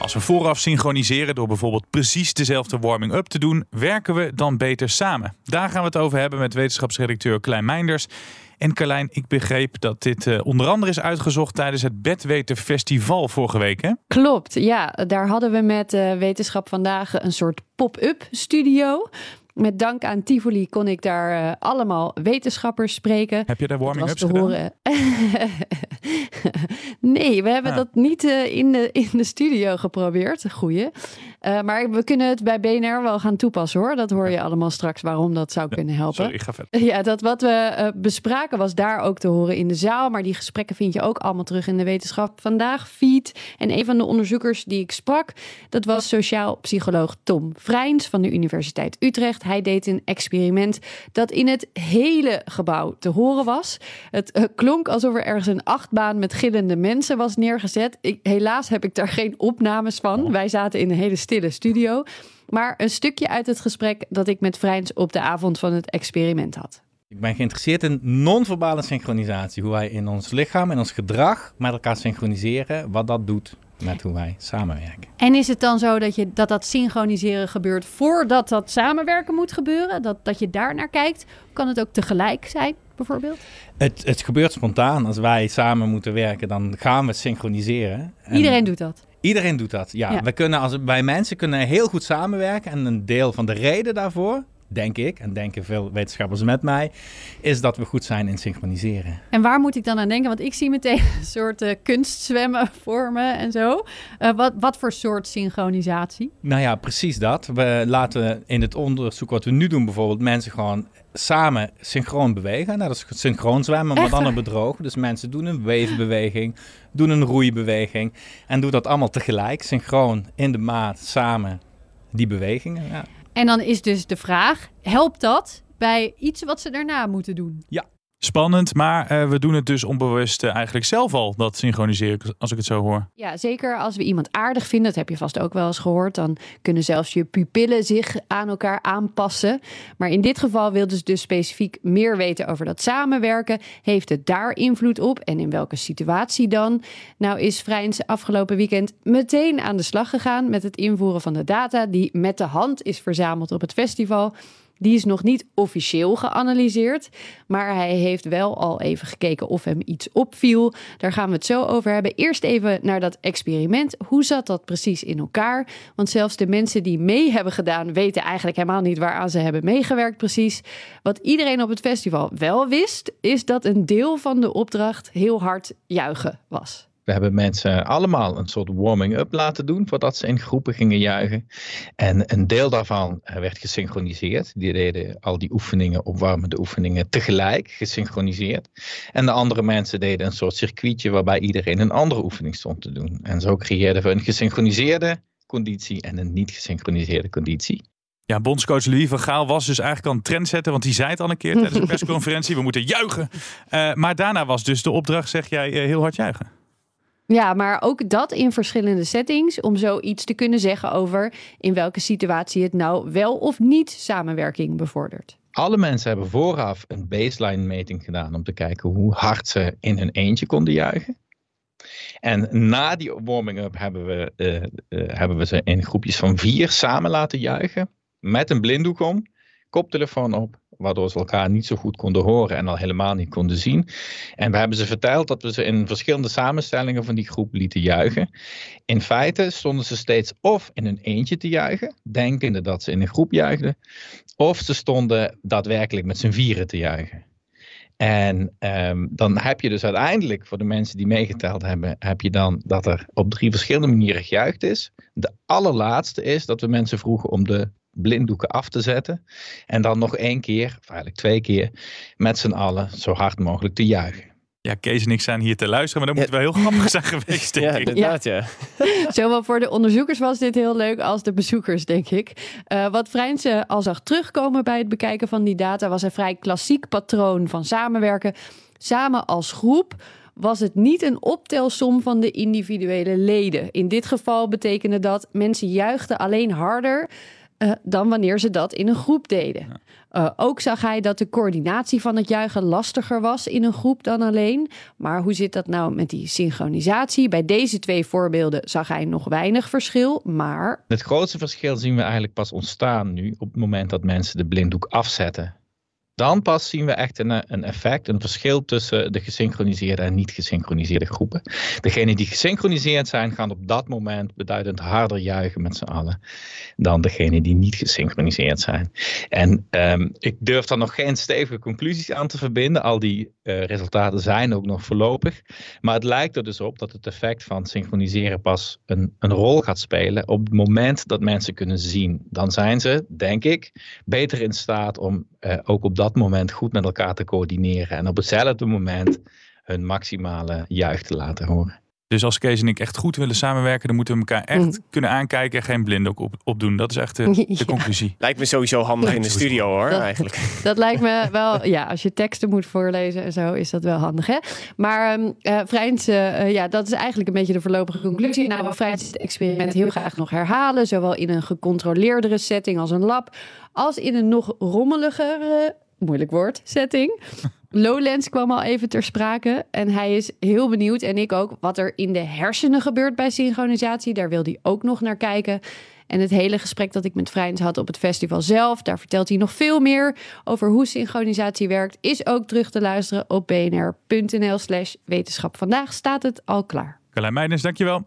Als we vooraf synchroniseren door bijvoorbeeld precies dezelfde warming-up te doen, werken we dan beter samen. Daar gaan we het over hebben met wetenschapsredacteur Klein Meinders. En Carlijn, ik begreep dat dit uh, onder andere is uitgezocht tijdens het Bedweten Festival vorige week. Hè? Klopt, ja. Daar hadden we met uh, Wetenschap vandaag een soort pop-up studio. Met dank aan Tivoli kon ik daar uh, allemaal wetenschappers spreken. Heb je daar warming-ups gedaan? Horen. nee, we hebben ah. dat niet uh, in, de, in de studio geprobeerd. Goeie. Uh, maar we kunnen het bij BNR wel gaan toepassen hoor. Dat hoor je allemaal straks waarom dat zou kunnen helpen. Sorry, ik ga verder. Ja, dat wat we bespraken was daar ook te horen in de zaal. Maar die gesprekken vind je ook allemaal terug in de Wetenschap Vandaag feed. En een van de onderzoekers die ik sprak, dat was sociaal psycholoog Tom Vrijns van de Universiteit Utrecht. Hij deed een experiment dat in het hele gebouw te horen was. Het uh, klonk alsof er ergens een achtbaan met gillende mensen was neergezet. Ik, helaas heb ik daar geen opnames van. Oh. Wij zaten in een hele stille studio. Maar een stukje uit het gesprek dat ik met Vrijns op de avond van het experiment had. Ik ben geïnteresseerd in non-verbale synchronisatie. Hoe wij in ons lichaam en ons gedrag met elkaar synchroniseren. Wat dat doet met hoe wij samenwerken. En is het dan zo dat je, dat, dat synchroniseren gebeurt voordat dat samenwerken moet gebeuren? Dat, dat je daar naar kijkt? Kan het ook tegelijk zijn, bijvoorbeeld? Het, het gebeurt spontaan. Als wij samen moeten werken, dan gaan we synchroniseren. En Iedereen doet dat? Iedereen doet dat, ja. ja. We kunnen als, wij mensen kunnen heel goed samenwerken. En een deel van de reden daarvoor denk ik, en denken veel wetenschappers met mij, is dat we goed zijn in synchroniseren. En waar moet ik dan aan denken? Want ik zie meteen een soort uh, kunstzwemmen vormen en zo. Uh, wat, wat voor soort synchronisatie? Nou ja, precies dat. We laten in het onderzoek wat we nu doen bijvoorbeeld mensen gewoon samen synchroon bewegen. Nou, dat is synchroon zwemmen, maar dan een bedroog. Dus mensen doen een weefbeweging, doen een roeibeweging en doen dat allemaal tegelijk, synchroon in de maat, samen die bewegingen. Ja. En dan is dus de vraag: helpt dat bij iets wat ze daarna moeten doen? Ja, Spannend, maar uh, we doen het dus onbewust uh, eigenlijk zelf al, dat synchroniseren, als ik het zo hoor. Ja, zeker als we iemand aardig vinden, dat heb je vast ook wel eens gehoord, dan kunnen zelfs je pupillen zich aan elkaar aanpassen. Maar in dit geval wilden ze dus specifiek meer weten over dat samenwerken. Heeft het daar invloed op en in welke situatie dan? Nou is Vrijns afgelopen weekend meteen aan de slag gegaan met het invoeren van de data die met de hand is verzameld op het festival. Die is nog niet officieel geanalyseerd, maar hij heeft wel al even gekeken of hem iets opviel. Daar gaan we het zo over hebben. Eerst even naar dat experiment. Hoe zat dat precies in elkaar? Want zelfs de mensen die mee hebben gedaan, weten eigenlijk helemaal niet waaraan ze hebben meegewerkt precies. Wat iedereen op het festival wel wist, is dat een deel van de opdracht heel hard juichen was. We hebben mensen allemaal een soort warming-up laten doen voordat ze in groepen gingen juichen. En een deel daarvan eh, werd gesynchroniseerd. Die deden al die oefeningen, opwarmende oefeningen, tegelijk gesynchroniseerd. En de andere mensen deden een soort circuitje waarbij iedereen een andere oefening stond te doen. En zo creëerden we een gesynchroniseerde conditie en een niet gesynchroniseerde conditie. Ja, bondscoach Louis van Gaal was dus eigenlijk al een trendsetter, want die zei het al een keer tijdens de persconferentie, we moeten juichen. Uh, maar daarna was dus de opdracht, zeg jij, uh, heel hard juichen. Ja, maar ook dat in verschillende settings om zoiets te kunnen zeggen over in welke situatie het nou wel of niet samenwerking bevordert. Alle mensen hebben vooraf een baseline meting gedaan om te kijken hoe hard ze in hun eentje konden juichen. En na die warming-up hebben, we, uh, uh, hebben we ze in groepjes van vier samen laten juichen. Met een blinddoek om, koptelefoon op waardoor ze elkaar niet zo goed konden horen en al helemaal niet konden zien. En we hebben ze verteld dat we ze in verschillende samenstellingen van die groep lieten juichen. In feite stonden ze steeds of in een eentje te juichen, denkende dat ze in een groep juichten, of ze stonden daadwerkelijk met z'n vieren te juichen. En um, dan heb je dus uiteindelijk, voor de mensen die meegeteld hebben, heb je dan dat er op drie verschillende manieren gejuicht is. De allerlaatste is dat we mensen vroegen om de blinddoeken af te zetten. En dan nog één keer, of eigenlijk twee keer, met z'n allen zo hard mogelijk te juichen. Ja, Kees en ik zijn hier te luisteren, maar dat moet wel heel grappig zijn geweest, denk Ja, ik. inderdaad, ja. Zowel voor de onderzoekers was dit heel leuk als de bezoekers, denk ik. Uh, wat Vrijnse al zag terugkomen bij het bekijken van die data was een vrij klassiek patroon van samenwerken. Samen als groep was het niet een optelsom van de individuele leden. In dit geval betekende dat mensen juichten alleen harder uh, dan wanneer ze dat in een groep deden. Uh, ook zag hij dat de coördinatie van het juichen lastiger was in een groep dan alleen. Maar hoe zit dat nou met die synchronisatie? Bij deze twee voorbeelden zag hij nog weinig verschil, maar... Het grootste verschil zien we eigenlijk pas ontstaan nu op het moment dat mensen de blinddoek afzetten. Dan pas zien we echt een, een effect, een verschil tussen de gesynchroniseerde en niet gesynchroniseerde groepen. Degenen die gesynchroniseerd zijn, gaan op dat moment beduidend harder juichen met z'n allen dan degenen die niet gesynchroniseerd zijn. En um, ik durf daar nog geen stevige conclusies aan te verbinden. Al die uh, resultaten zijn ook nog voorlopig. Maar het lijkt er dus op dat het effect van synchroniseren pas een, een rol gaat spelen op het moment dat mensen kunnen zien. Dan zijn ze, denk ik, beter in staat om uh, ook op dat moment goed met elkaar te coördineren. En op hetzelfde moment hun maximale juich te laten horen. Dus als Kees en ik echt goed willen samenwerken, dan moeten we elkaar echt mm. kunnen aankijken en geen blinddoek op, opdoen. Dat is echt de, de ja. conclusie. Lijkt me sowieso handig in de studio hoor, dat, eigenlijk. Dat lijkt me wel, ja, als je teksten moet voorlezen en zo, is dat wel handig hè. Maar Vrijns, uh, ja, dat is eigenlijk een beetje de voorlopige conclusie. Nou, we Vrijns het experiment heel graag nog herhalen, zowel in een gecontroleerdere setting als een lab, als in een nog rommeligere moeilijk woord, setting. Lowlands kwam al even ter sprake en hij is heel benieuwd en ik ook wat er in de hersenen gebeurt bij synchronisatie. Daar wil hij ook nog naar kijken. En het hele gesprek dat ik met Vrijns had op het festival zelf, daar vertelt hij nog veel meer over hoe synchronisatie werkt, is ook terug te luisteren op bnr.nl slash wetenschap. Vandaag staat het al klaar. Carlijn Meijners, dankjewel.